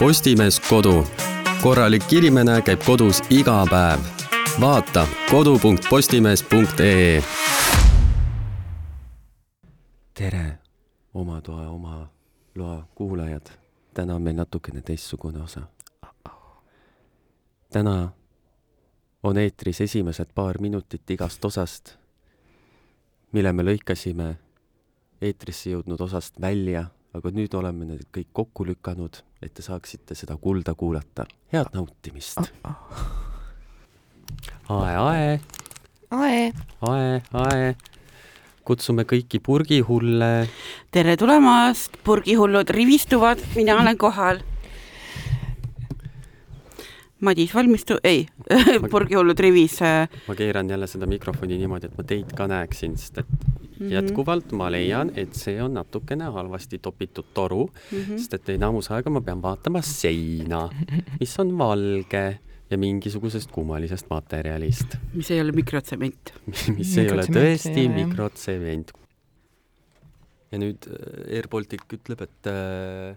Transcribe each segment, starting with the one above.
Postimees Kodu. korralik inimene käib kodus iga päev. vaata kodu.postimees.ee. tere, oma toa, oma loa kuulajad. täna on meil natukene teistsugune osa. täna on eetris esimesed paar minutit igast osast, mille me lõikasime eetrisse jõudnud osast välja, aga nüüd oleme need kõik kokku lükanud, et te saaksite seda kulda kuulata. head nautimist! ae, ae, Ae, ae, ae. kutsume kõiki purgihulle. tere tulemast, purgihullud rivistuvad, mina olen kohal. Madis, valmistu, ei purgihullud rivis äh, ma keeran jälle seda mikrofoni niimoodi, et ma teid ka näeksin, sest et Mhm. jätkuvalt ma leian, et see on natukene halvasti topitud toru mm. -hmm. sest et enamus aega ma pean vaatama seina, mis on valge ja mingisugusest kummalisest materjalist, mis ei ole mikrotsementi. mis ei ole tõesti jah. mikrotsement. ja nüüd äh, Air Baltic ütleb, et äh,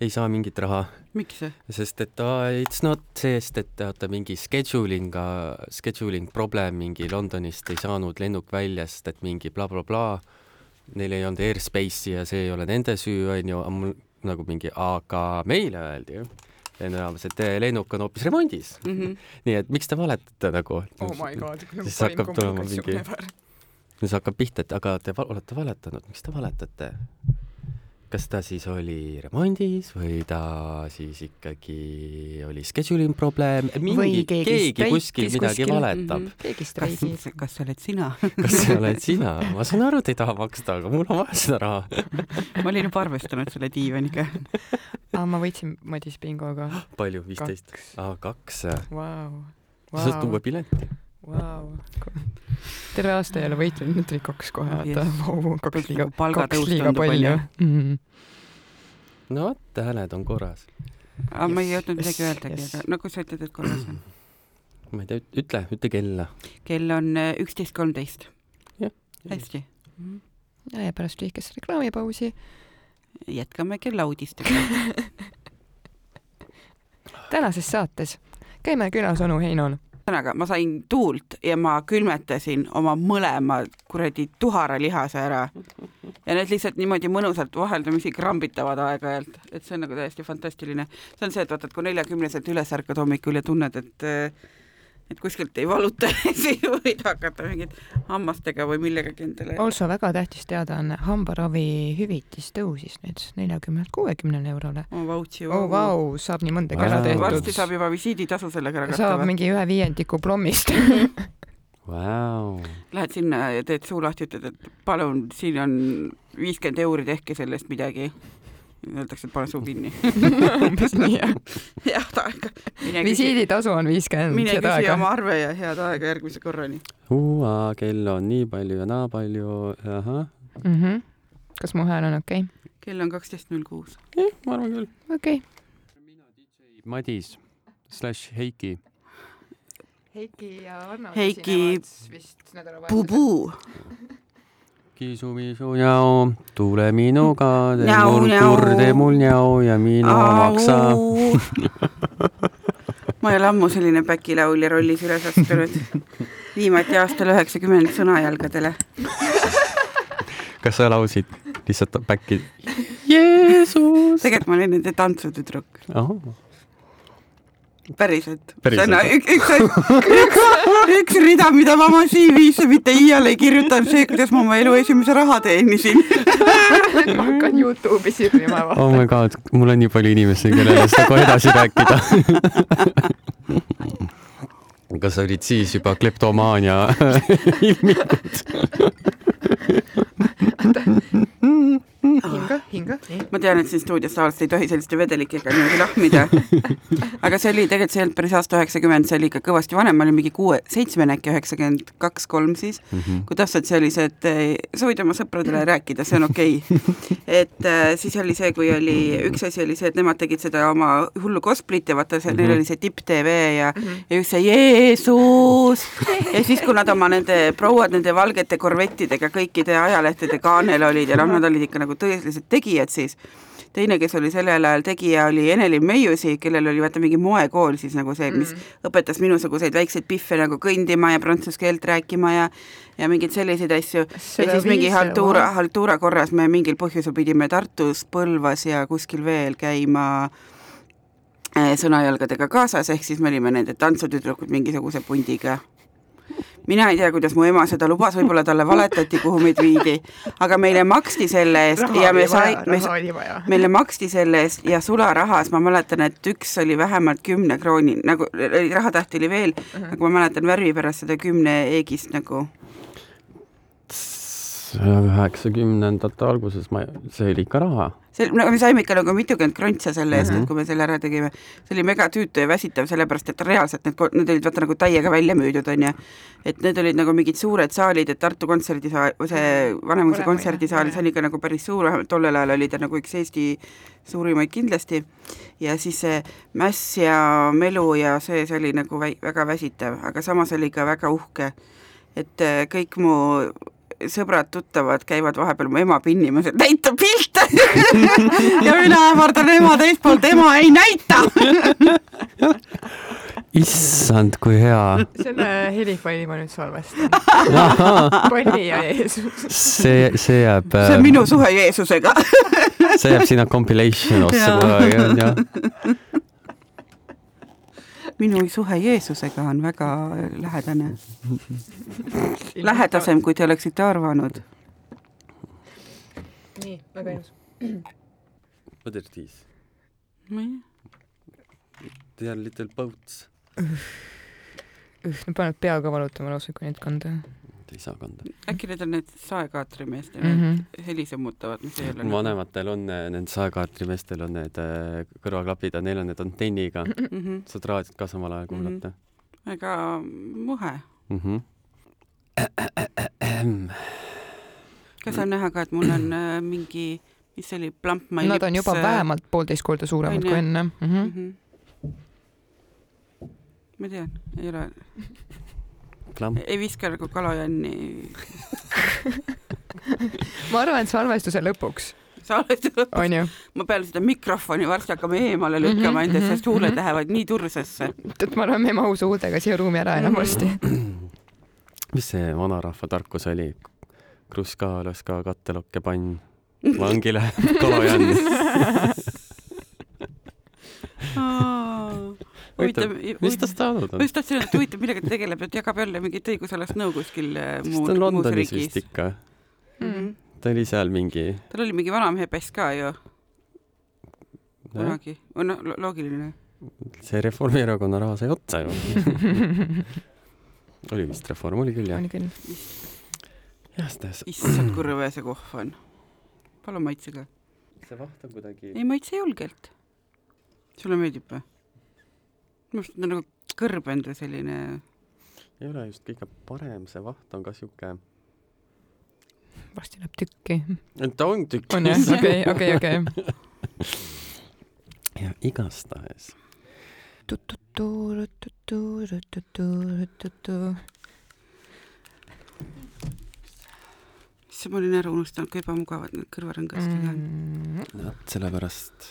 ei saa mingit raha, miks sest et uh, it's not sest et vaata mingi scheduling'a, scheduling problem mingi Londonist ei saanud lennuk välja, sest et mingi blablabla bla, bla, neil ei olnud airspace'i ja see ei ole nende süü, onju, aga mul nagu mingi, aga meile öeldi ju lennujaamas, et lennuk on hoopis remondis Mm -hmm. nii et miks te valetate nagu? oh my god, Siis hakkab tulema mingi- siis hakkab pihta, et aga te olete valetanud, miks te valetate? Kas ta siis oli remondis või ta siis ikkagi oli scheduling probleem, mingi, Või keegi, keegi kuskil midagi kuskil. valetab mm. Mhm. keegi kas streigib., kas see oled sina kas see oled sina? ma saan aru, et ei taha maksta, aga mul on vaja seda raha. ma olin juba arvestanud selle diivaniga. aa, ma võitsin Madis bingoga. palju, viisteist? kaks. aa, kaks. Vau, sa saad tuua pileti. vau. terve aasta ei ole võitnud, nüüd tuli kaks kohe, vaata Yes. wow,, kaks Peaks liiga nagu, kaks liiga palju mm.. no vot, hääled on korras. aga ma ei Yes, jõudnud midagi yes, öeldagi yes., aga no kui sa ütled, et korras on. ma ei tea, ütle, ütle kella. kell on äh, üksteist kolmteist hästi. ja, ja pärast lühikest reklaamipausi jätkame kella uudistega. tänases saates käime külas onu Heinol. ühesõnaga, ma sain tuult ja ma külmetasin oma mõlema kuradi tuharalihase ära. ja need lihtsalt niimoodi mõnusalt vaheldumisi krambitavad aeg-ajalt, et see on nagu täiesti fantastiline. see on see, et vaata, et kui neljakümneselt üles ärkad hommikul ja tunned, et et kuskilt ei valuta, siis võid hakata mingit hammastega või millegagi endale also väga tähtis teadaanne, hambaravi hüvitis tõusis nüüd neljakümnelt kuuekümnele eurole. oma vautsi oh vau, saab nii mõndagi ära Vau. varsti tehtud. saab juba visiiditasu sellega ära saab katta. mingi ühe viiendiku plommist. Vau. Lähed sinna ja teed suu lahti, ütled, et palun, siin on viiskümmend euri, tehke sellest midagi. Öeldakse, et pane suu kinni. umbes nii jah. head aega. visiiditasu on viiskümmend mine küsi oma arve ja head aega järgmise korrani. Kell on nii palju ja naa palju, ahah. mm. -hmm. kas mu hääl on okei kell on kaksteist null kuus. jah, ma arvan küll. okay.? okei. Madis slaš Heiki. Heiki ja Arno Heiki vist nädalavahetusel. Puu-puu. kisu-misu njau, tule minuga, tee mul kurr, tee mul njau ja minu maksa. ma ei ole ammu selline päkilaulja rollis üles astunud. viimati aastal üheksakümmend sõnajalgadele. kas sa laulsid lihtsalt back'i? Jeesus. tegelikult ma olin nende tantsutüdruk, päriselt. Päriselt? see on üks, üks, üks, üks rida, mida ma oma CV-sse mitte iial ei kirjutanud, see, kuidas ma oma elu esimese raha teenisin. ma hakkan Youtube'i sirvima oh my god, mul on nii palju inimesi, kellele seda kohe edasi rääkida. kas sa olid siis juba kleptomaania ilmikud? hinga, hinga, ma tean, et siin stuudios tavaliselt ei tohi selliste vedelikega niimoodi lahmida. aga see oli tegelikult, see ei olnud päris aasta üheksakümmend, see oli ikka kõvasti vanem, ma olin mingi kuue, seitsmene äkki, üheksakümmend kaks, kolm siis. kui tahtsid sellised, sa võid oma sõpradele rääkida, see on okei okay. et äh, siis oli see, kui oli, üks asi oli see, et nemad tegid seda oma hullu cosplay't ja vaata, see mm, -hmm. neil oli see tipp tv ja mm, -hmm. ja just see Jeesus. ja siis, kui nad oma nende prouad nende valgete korvettidega kõikide ajalehtede kaanel olid ja noh, nad olid ikka nagu tõelised tegijad siis teine, kes oli sellel ajal tegija, oli Enelin Meiusi, kellel oli vaata mingi moekool siis nagu see, mis mm. õpetas minusuguseid väikseid pihve nagu kõndima ja prantsuse keelt rääkima ja ja mingeid selliseid asju. ja siis mingi haltuura, haltuura korras me mingil põhjusel pidime Tartus, Põlvas ja kuskil veel käima äh, sõnajalgadega kaasas, ehk siis me olime nende tantsutüdrukud mingisuguse pundiga mina ei tea, kuidas mu ema seda lubas, võib-olla talle valetati, kuhu meid viidi, aga meile maksti selle eest raha ja me sai, me, meile maksti selle eest ja sularahas ma mäletan, et üks oli vähemalt kümne krooni, nagu rahatäht oli veel uh, -huh. nagu ma mäletan värvi pärast seda kümne eegist nagu üheksakümnendate alguses ma, see oli ikka raha. see, no me saime ikka nagu mitukümmend krontse selle eest mm, -hmm. et kui me selle ära tegime. see oli mega tüütu ja väsitav, sellepärast et reaalselt need, need olid vaata nagu täiega välja müüdud, onju. et need olid nagu mingid suured saalid, et Tartu kontserdisaal, see Vanemuise kontserdisaal, see oli ikka nagu päris suur, vähemalt tollel ajal oli ta nagu üks Eesti suurimaid kindlasti. ja siis see mäss ja melu ja see, see oli nagu väi, väga väsitav, aga samas oli ka väga uhke et äh, kõik mu sõbrad-tuttavad käivad vahepeal mu ema pinnimas, et näita pilte ja mina ähvardan ema teist poolt, ema ei näita issand, kui hea. selle helifaili ma nüüd salvestan. Bonnie ja Jeesus. see, see jääb. see on minu suhe Jeesusega see jääb sinna compilation ossa kunagi, onju minu suhe Jeesusega on väga lähedane. lähedasem, kui te oleksite arvanud. nii, väga ilus. What ei tea. They are little boats. Need panevad peaga valutama lausa, kui neid kanda ei saa kanda. äkki need on need saekaatrimeeste mm -hmm. helisemutavad, mis ei ole vanematel on, nendel saekaatrimeestel on need äh, kõrvaklapid ja neil on need antenniga mm. -hmm. saad raadiot ka samal ajal kuulata mm. -hmm. väga muhe mm. -hmm. kas on näha ka, et mul on äh, mingi, mis see oli, plamp Nad lips? Nad on juba äh, vähemalt poolteist korda suuremad kui enne mm. -hmm. Mm -hmm. ma tean, ei ole ei viska nagu kalajanni ma arvan, et salvestuse lõpuks salvestuse lõpuks. ma pean seda mikrofoni varsti hakkama eemale lükkama mm -hmm, endast, sest huuled mm -hmm. lähevad nii tursesse. tead, ma arvan, me ei mahu suudega siia ruumi ära enam varsti. mis see vanarahva tarkus oli? kruss kaalas ka kattelokke pann vangile kalajanni huvitav, mis tast saanud on? ma just tahtsin öelda, et huvitav, millega ta tegeleb, et jagab jälle mingit õigusalast nõu kuskil äh, muud, ta on Londonis vist ikka mm. -hmm. ta oli seal mingi tal oli mingi vanamehe pess ka ju kunagi, noh, loogiline. see Reformierakonna raha sai otsa ju oli vist Reform, oli küll jah? oli küll. igastahes. issand, kui rõve see kohv on. palun maitsege. see vaht on kuidagi. ei maitse julgelt. sulle meeldib või? Minu arust ta on nagu kõrbend või selline. ei ole just kõige parem, see vaht on ka sihuke. varsti läheb tükki. ta on tükk. on jah, okei, okei, okei. ja igastahes. issand, ma olin ära unustanud, kui ebamugavad need kõrvarõngastega on mm.. vot, sellepärast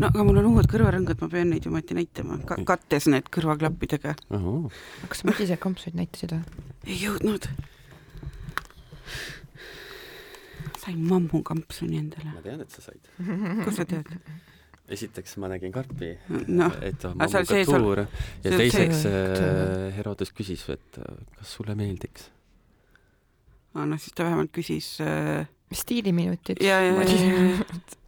no aga mul on uued kõrvarõngad, ma pean neid ju ometi näitama Ka, kattes need kõrvaklappidega. kas sa Madise kampsuid näitasid või? ei jõudnud. sain mammukampsuni endale. ma tean, et sa said. kust sa tead? esiteks ma nägin karpi no,, et on mammukatuur ja teiseks see... Herodes küsis, et kas sulle meeldiks. aa, noh siis ta vähemalt küsis äh... stiiliminutid. ja, ja, ja, ja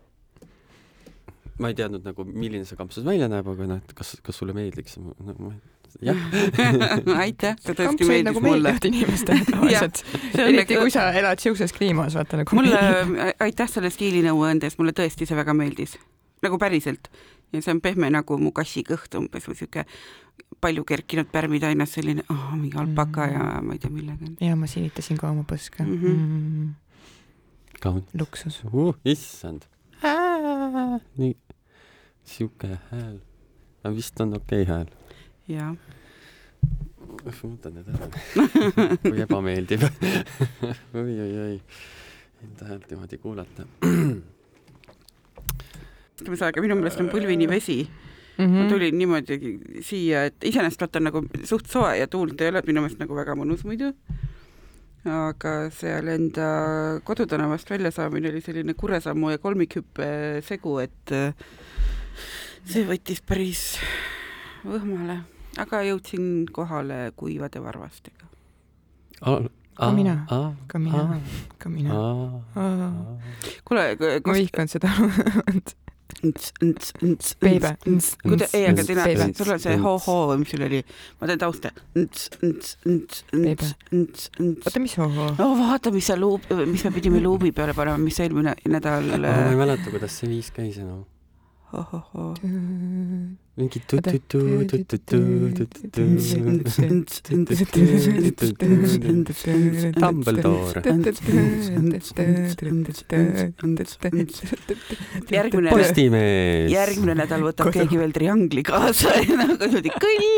ma ei teadnud nagu, milline see kampsus välja näeb, aga noh, et kas, kas sulle meeldiks no,? jah aitäh, see tõesti meeldis nagu mulle. inimestele tavaliselt eriti kui sa elad siukses kliimas, vaata nagu mulle, aitäh selle stiilinõuande eest, mulle tõesti see väga meeldis. nagu päriselt. ja see on pehme nagu mu kassi kõht umbes või siuke palju kerkinud pärmitainas, selline oh, mingi alpaka mm. ja ma ei tea millega. ja ma silitasin ka oma põske mm. -hmm. Mm. luksus uh,. issand. nii sihuke hääl. aga vist on okei okay hääl. jah. ma võtan need ära kui ebameeldiv oi, oi, oi. Enda häält niimoodi kuulata. ütleme see, aga minu meelest on põlvini vesi mm. -hmm. ma -hmm. tulin niimoodi siia, et iseenesest vaata nagu suht soe ja tuult ei ole, et minu meelest nagu väga mõnus muidu. Aga seal enda kodutänavast välja saamine oli selline kuresammu ja kolmikhüppe segu, et äh, see võttis päris võhmale, aga jõudsin kohale kuivade varvastega. Ka mina. ka mina, ka mina. kuule, ma vihkan seda. Beebe. kuida-, ei, aga Beebe., sul on see ho-ho või mis sul oli, ma teen tausta. oota, mis hoho? no vaata, mis sa luub, mis me pidime luubi peale panema, mis eelmine nädal ma ei mäleta, kuidas see viis käis enam. ho-ho-ho. Mingi Dumbledore. järgmine, postimees. järgmine nädal võtab Kodu. keegi veel triangli kaasa ja nagu niimoodi kõll.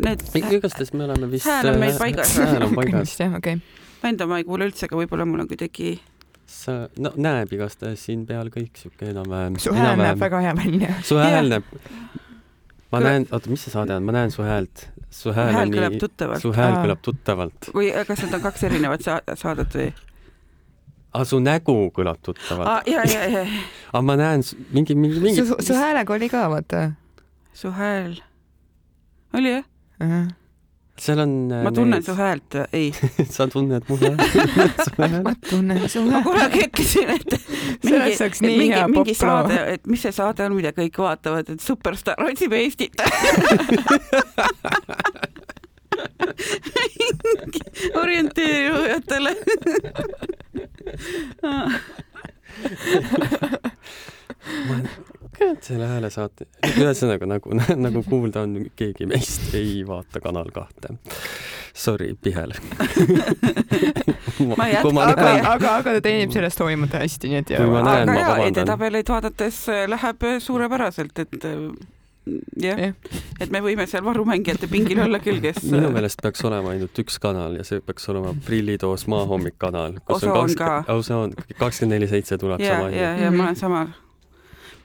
Need igastahes me oleme vist. Hääl on meil paigas. hääl on paigas. jah, okei. venda ma ei kuule üldse, aga võib-olla mul on kuidagi sa, no näeb igastahes siin peal kõik siuke enam-vähem. su hääl näeb väga hea välja. su hääl näeb. ma Kuule- näen, oota, mis see saade on, ma näen su häält. su hääl hääl on kõlab nii, tuttavalt su. hääl Aa. kõlab tuttavalt. või kas need on kaks erinevat sa- saadet või? aga su nägu kõlab tuttavalt. aa, ja, ja, ja aga ma näen mingi, mingi, mingi. su, su häälega oli ka, vaata. su hääl. oli jah? Seal on. ma tunnen su. häält, ei. sa tunned mu häält. ma tunnen su ma häält. kunagi ütlesin, et mingi, hea mingi poploo. saade, et mis see saade on, mida kõik vaatavad, et Superstaar otsib Eestit. orienteerujatele. kurat, selle hääle saate, ühesõnaga nagu, nagu kuulda on, keegi meist ei vaata Kanal kahte. Sorry, Pihel. Ma kui ma aga, aga, aga ta teenib sellest hoolimata hästi, nii et näen, aga jaa, edetabeleid vaadates äh, läheb suurepäraselt, et äh, jah Jah., et me võime seal varumängijate pingil olla küll, kes minu meelest peaks olema ainult üks kanal ja see peaks olema Prillitoos maahommik kanal. Osa on ka. osa on, kakskümmend neli seitse tuleb ja, sama ja, ja ma olen samal.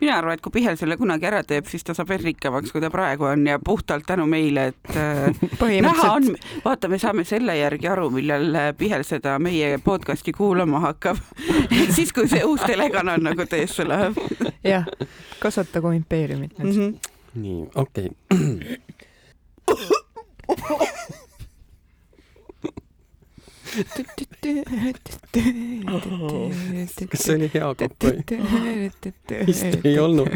Mina arvan, et kui Pihel selle kunagi ära teeb, siis ta saab veel rikkamaks, kui ta praegu on ja puhtalt tänu meile, et äh, näha on vaata, me saame selle järgi aru, millal äh, Pihel seda meie podcast'i kuulama hakkab. siis, kui see uus telekanal nagu teesse läheb jah, kasvatagu impeeriumit mm. nüüd. -hmm. nii, okei okay.. Kas see oli hea kopp või? vist ei olnud.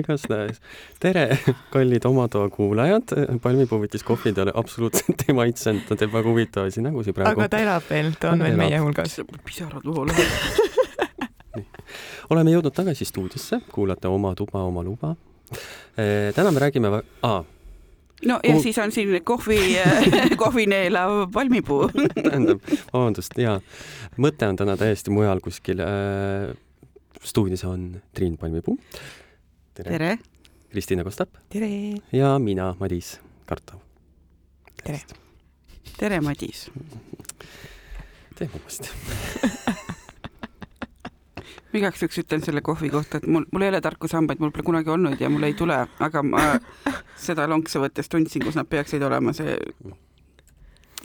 igastahes tere, kallid oma toa kuulajad. palmipuu võttis kohvi, ta absoluutselt ei maitsenud, ta teeb väga huvitavaid nägusid praegu aga. ta elab veel, ta on veel meie hulgas. pisarad voolavad. oleme jõudnud tagasi stuudiosse, kuulate Oma tuba, oma luba. täna me räägime, aa, no ja Kuul- siis on siin kohvi, kohvi neelav palmipuu. tähendab, vabandust, jaa, mõte on täna täiesti mujal kuskil. stuudios on Triin Palmipuu. tere, tere., tere. Kristiina Kostap tere. ja mina, Madis Kartov. Tere. tere, Madis. teeme uuesti. ma igaks juhuks ütlen selle kohvi kohta, et mul, mul ei ole tarkusambaid, mul pole kunagi olnud ja mul ei tule, aga ma seda lonksu võttes tundsin, kus nad peaksid olema, see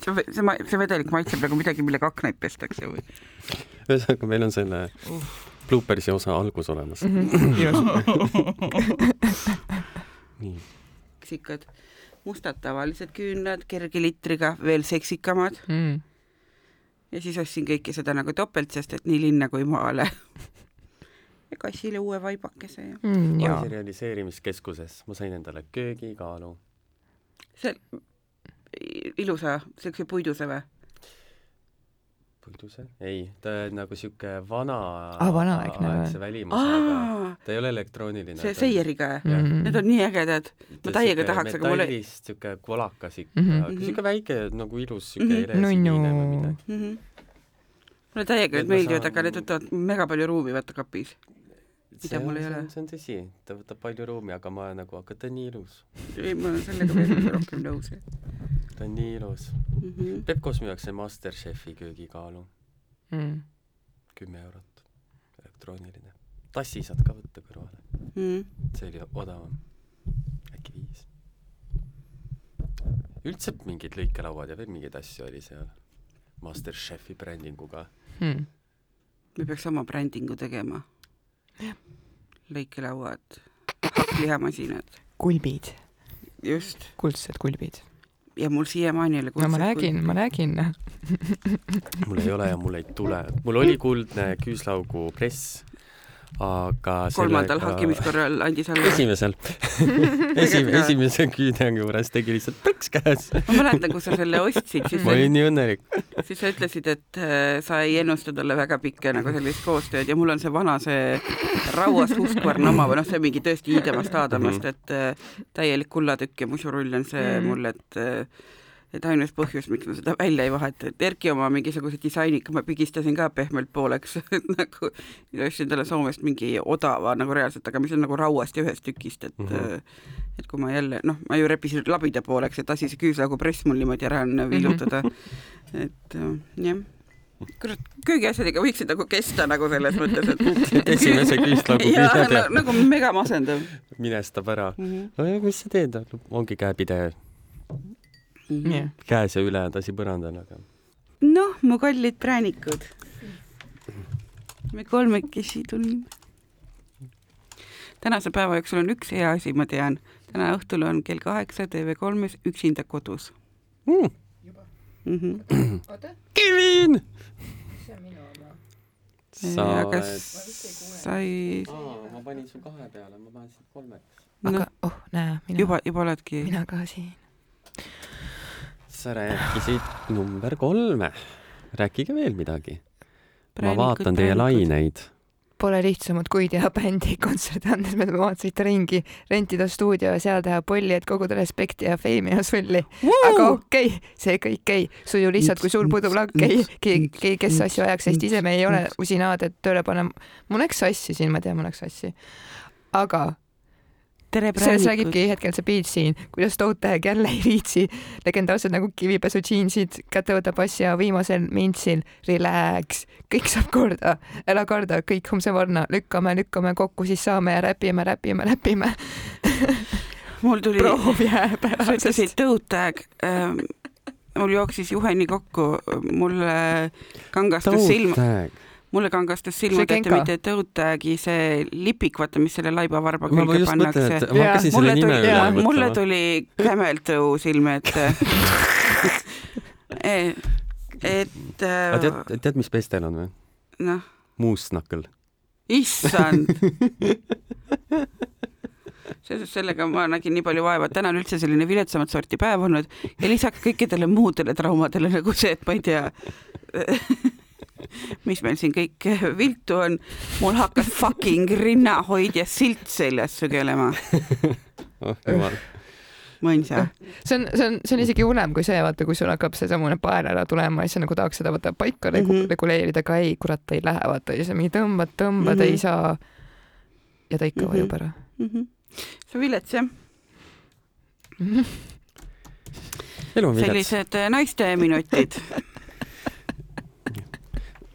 see, see, see vedelik maitseb nagu midagi, millega aknaid pestakse või? ühesõnaga, meil on selle bloopersi osa algus olemas. nii, seksikad, mustad tavalised küünlad, kerge litriga, veel seksikamad Mm. ja siis ostsin kõike seda nagu topelt, sest et nii linna kui maale. Ja kassile uue vaibakese ja Mm, realiseerimiskeskuses ma sain endale köögikaalu. see ilusa, siukse puiduse või? puiduse? ei, ta on nagu sihuke vana Ah, vanaaegne või? aegse välimusega. aa, ta ei ole elektrooniline. see seieriga, Mm. need on nii ägedad. ma täiega tahaks, aga mul ei- metallist sihuke kolakas ikka Mhm. mm, -hmm. sihuke väike nagu ilus sihuke Mhm. mm -hmm. Nunnu. või midagi. mm. -hmm. mulle täiega need ma meeldivad, saan- aga need võtavad mega palju ruumi vaata kapis. See mul on, ei see ole. see on tõsi, ta võtab palju ruumi, aga ma nagu, aga ta on nii ilus. ei, ma olen sellega veel rohkem nõus. ta on nii ilus. mm. -hmm. Pepkos müüakse Masterchefi köögikaalu, mm.. kümme eurot, elektrooniline. tassi saad ka võtta kõrvale, Mm. see oli odavam, äkki viis. üldse mingid lõikelauad ja veel mingeid asju oli seal Masterchefi brändinguga. Hmm. me peaks oma brändingu tegema. lõikelauad, hakklihamasinad, kulbid, just. kuldsed kulbid. ja mul siiamaani ei ole no ma räägin, ma räägin. mul ei ole ja mul ei tule, mul oli kuldne küüslaugu press, aga kolmandal hakkimiskorral andis alla. esimesel Esim,, esimese küüne juures tegi lihtsalt plõks käes. ma mäletan, kui sa selle ostsid, siis ma olin nii õnnelik. siis sa ütlesid, et äh, sa ei ennusta talle väga pikka nagu sellist koostööd ja mul on see vana, see rauas Husqvarna oma või noh, see mingi tõesti Iidemast Aadamast, et äh, täielik kullatükk ja musurull on see Mhm. mul, et äh, et ainus põhjus, miks ma seda välja ei vaheta, et Erki oma mingisuguse disainiga ma pigistasin ka pehmelt pooleks nagu ja ostsin talle Soomest mingi odava nagu reaalselt, aga mis on nagu rauast ja ühest tükist, et mm. -hmm. et kui ma jälle noh, ma ju repisin labida pooleks, et lasi see küüslaugu press mul niimoodi ära villutada mm. -hmm. et äh, jah kurat, köögiasjadega võiksid nagu kesta nagu selles mõttes, et esimese küüslaugu jaa, küüne teab, nagu mega masendav minestab ära. mm. -hmm. no ja mis sa teed, ongi käepide jah, käes ja ülejäänud asi põrandal, aga noh, mu kallid präänikud. me kolmekesi tulime. tänase päeva jooksul on üks hea asi, ma tean. täna õhtul on kell kaheksa TV3-s Üksinda kodus mm,. mm. -hmm. Kevin! sa aga oled, sai, ma panin su kahe peale, ma panen sind kolmeks. aga noh, oh, näe, mina, juba, juba oledki. mina ka siin. Sa rääkisid number kolme. rääkige veel midagi. ma vaatan teie. laineid. Pole lihtsamat kui teha bändi kontserdi andes, me tahame sõita ringi, rentida stuudio ja seal teha polli, et koguda respekti ja feimi ja sulli. aga okei okay,, see kõik ei suju lihtsalt kui sul puudub lakk, ei, keegi, kes asju ajaks, sest ise me ei ole usinad, et tööle panna. mul läks sassi siin, ma tean, mul läks sassi. aga sellest räägibki hetkel see beat siin, kuidas Toadtag jälle ei viitsi, legendaarsed nagu kivipesu džiinsid, kätte võtab asja viimasel mintsil, relax, kõik saab korda, ära karda, kõik homse varna, lükkame, lükkame kokku, siis saame ja räpime, räpime, räpime. mul tuli, proov sa ütlesid tõutag ähm,. mul jooksis juheni kokku, mulle kangastus silma, mulle kangastus silma, See et Genka. mitte tõutagi see lipik, vaata, mis selle laibavarba külge pannakse mulle tuli mulle tuli Camel Toe silme ette. et äh, tead, tead, mis pestel on või? noh, muusnakkel. issand. seoses sellega ma nägin nii palju vaeva, et täna on üldse selline viletsamat sorti päev olnud ja lisaks kõikidele muudele traumadele nagu see, et ma ei tea, mis meil siin kõik viltu on, mul hakkas fucking rinnahoidja silt seljas sügelema, oh jumal. mõnsa. see on, see on, see on isegi hullem kui see, vaata, kui sul hakkab seesamune pael ära tulema ja siis sa nagu tahaks seda vaata paika mm Mhm. -hmm. reguleerida, aga ei, kurat, ei lähe, vaata ja sa mingi tõmbad, tõmbad mm, -hmm. Mhm. ei saa. ja ta ikka Mhm. vajub ära. see on vilets jah, elu on vilets. sellised äh, naiste minutid.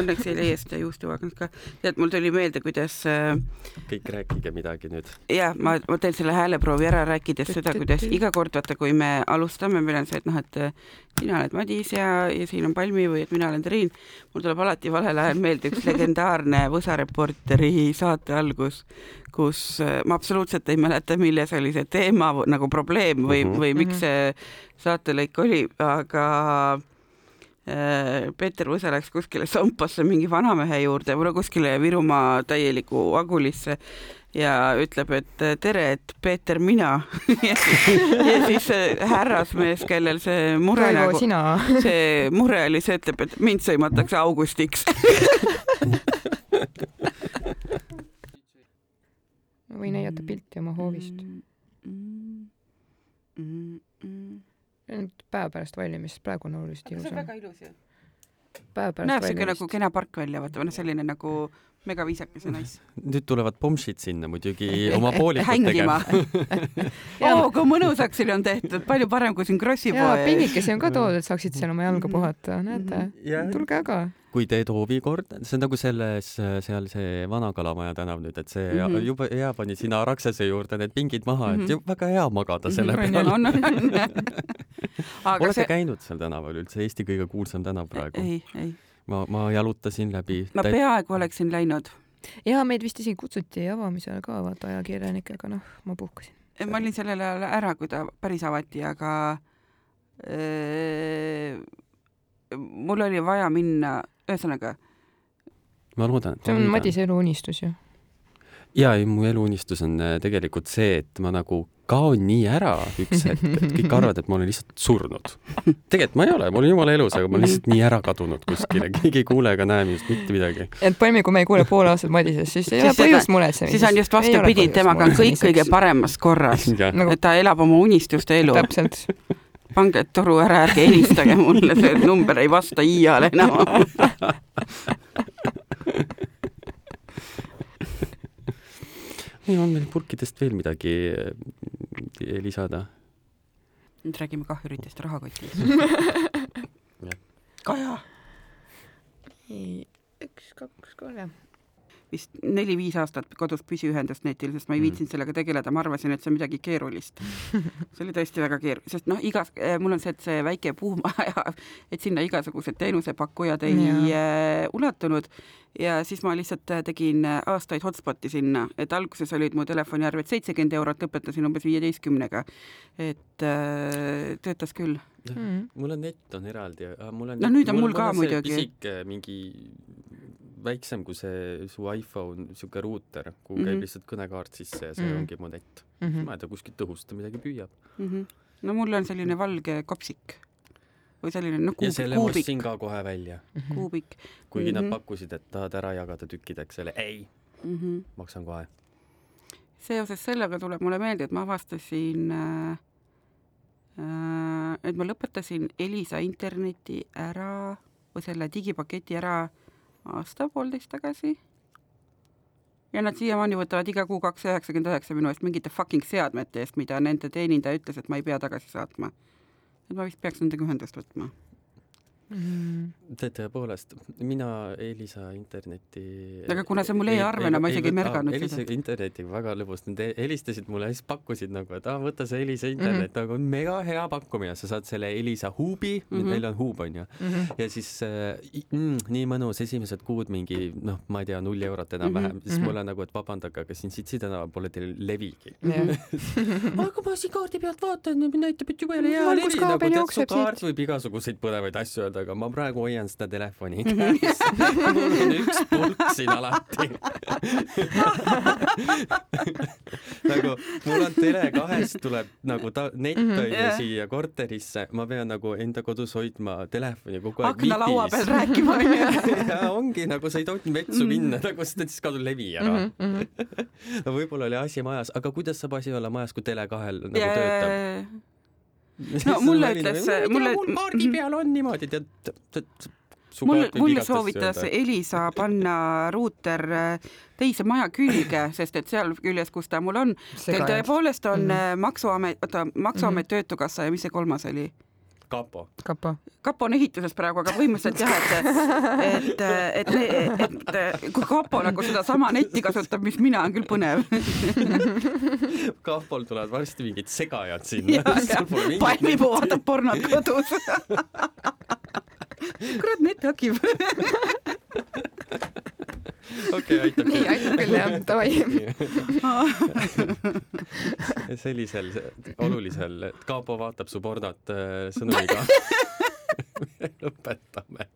Õnneks ei leia seda juustuvagnost ka. tead, mul tuli meelde, kuidas äh, kõik rääkige midagi nüüd. ja ma, ma teen selle hääleproovi ära, rääkides seda, kuidas iga kord vaata, kui me alustame, meil on see, et noh, et äh, sina oled Madis ja, ja siin on Palmi või et mina olen Triin. mul tuleb alati valel ajal meelde üks legendaarne Võsa Reporteri saate algus, kus äh, ma absoluutselt ei mäleta, milles oli see teema nagu probleem või mm, Mhm. -hmm. või miks see saatelõik oli, aga Peeter Võsa läks kuskile Sompasse mingi vanamehe juurde või kuskile Virumaa täielikku agulisse ja ütleb, et tere, et Peeter, mina ja, ja siis see härrasmees, kellel see mure Raivo, nagu, see mure oli see, ütleb, et mind sõimatakse Augustiks. ma võin näidata pilti oma hoovist. mm, nüüd päeva pärast valmis, praegu on oluliselt see on ilusam. väga ilus ju. päev pärast näeb siuke valimist. nagu kena park välja, vaata, või noh, selline nagu megaviisakas ja nice. nüüd tulevad pomšid sinna muidugi oma poolikut tegema hängima. Jaa. oo, kui mõnusaks siin on tehtud, palju parem kui siin Krossi jaa, poe. pingikesi on ka toodud, et saaksid seal oma jalga puhata, näete. ja tulge aga. kui teed hoovi kord, see on nagu selles, seal see Vana-Kalamaja tänav nüüd, et see mm Mhm. -hmm. juba hea pani sinna Araksese juurde need pingid maha mm, -hmm. Mhm. et ju väga hea magada selle on, peal. on, on. aga olete see, käinud seal tänaval üldse, Eesti kõige kuulsam tänav praegu? ei, ei, ma, ma jalutasin läbi. ma peaaegu oleksin läinud. ja meid vist isegi kutsuti avamisele ka vaata ajakirjanikega, noh, ma puhkasin. ma olin sellel ajal ära, kui ta päris avati, aga äh, mul oli vaja minna, ühesõnaga, ma loodan, see on Madise eluunistus ju. ja ei, mu eluunistus on äh, tegelikult see, et ma nagu kaon nii ära üks hetk, et kõik arvavad, et ma olen lihtsalt surnud. tegelikult ma ei ole, ma olen jumala elus, aga ma olen lihtsalt nii ära kadunud kuskile, keegi ei kuule ega näe minust mitte midagi. et Palmi, kui me ei kuule pool aastat Madises, siis ei Siis ole põhjust muretsemiseks. siis on just vastupidi, temaga on kõik kõige paremas korras. nagu et ta elab oma unistuste elu. täpselt. pange toru ära, ärge helistage mulle, see number ei vasta iial enam. nii, on meil purkidest veel midagi lisada? nüüd räägime kahjuritest rahakotist. Jah. Kaja, üks, kaks, kolm. Vist neli-viis aastat kodus püsiühendust netil, sest ma ei Mm. viitsinud sellega tegeleda, ma arvasin, et see on midagi keerulist. see oli tõesti väga keeruline, sest noh, igas, mul on see, et see väike buumaja, et sinna igasugused teenusepakkujad ei äh, ulatunud ja siis ma lihtsalt äh, tegin aastaid hotspoti sinna, et alguses olid mu telefoniarved seitsekümmend eurot, lõpetasin umbes viieteistkümnega. et äh, töötas küll. mul on net on eraldi, mul on No nüüd on mul ka on see muidugi. pisike mingi väiksem kui see su iPhone, siuke ruuter, kuhu Mhm. käib lihtsalt kõnekaart sisse ja see Mhm. ongi mu net. Mhm. ma ei tea, kuskilt õhust ta midagi püüab. mm. -hmm. no mul on selline valge kopsik või selline noh, ja kuubik, selle ma kuubik, ostsin ka kohe välja, kuubik kuigi mm -hmm. Mhm. nad pakkusid, et tahad ära jagada tükkideks, selle ei, mm. -hmm. maksan kohe. seoses sellega tuleb mulle meelde, et ma avastasin äh,, äh, et ma lõpetasin Elisa interneti ära või selle digipaketi ära aasta-poolteist tagasi. ja nad siiamaani võtavad iga kuu kaks üheksakümmend üheksa minu eest mingite fucking seadmete eest, mida nende teenindaja ütles, et ma ei pea tagasi saatma. et ma vist peaks nendega ühendust võtma. tead, tõepoolest, mina Elisa interneti Aga kuna see mul e-arvena, ma isegi ei märganud Elisa seda. internetiga väga lõbus, nad he- helistasid mulle ja siis pakkusid nagu, et aa, võta see Elisa internet mm, -hmm. nagu mega hea pakkumine, sa saad selle Elisa huubi mm, Mhm. -hmm. meil on huub, onju. ja siis äh, mm, nii mõnus, esimesed kuud mingi noh, ma ei tea, null eurot enam-vähem mm, -hmm. siis mhm. mulle nagu, et vabandage, aga siin Sitsi tänaval pole teil levigi. jah, aga ma siin kaardi pealt vaatan, näitab, et jube hea levi, nagu tead, su kaart võib igasuguseid põnevaid asju öelda, aga ma praegu hoian seda telefoni käes. mul on üks pulk siin alati. nagu mul on Tele2-st tuleb nagu ta net Mhm. on ju Jah. siia korterisse, ma pean nagu enda kodus hoidma telefoni kogu aeg aknalaua peal rääkima onju. ja ongi nagu sa ei tohi metsu minna, nagu sest et siis kadub levi ära. Mhm, no võib-olla oli asi majas, aga kuidas saab asi olla majas, kui Tele2-l nagu töötab? No mulle ütles- mulle- mul kaardi peal on niimoodi, tead, tead. mul, mulle soovitas Elisa panna ruuter äh, teise maja külge, sest et seal küljes, kus ta mul on, teil tõepoolest on mm. Maksuamet, oota, Maksuamet mm, -hmm. Töötukassa ja mis see kolmas oli? kapo. kapo. kapo on ehituses praegu, aga põhimõtteliselt jah, et, et, et, et, et kui kapo nagu sedasama netti kasutab, mis mina, on küll põnev. kapol tulevad varsti mingid segajad sinna palmipuu vaatab pornot kodus. kurat, net hakib. okei, aitab nii, aitab küll jah, davai. sellisel olulisel, et kapo vaatab su pornot äh, sõnumiga. lõpetame.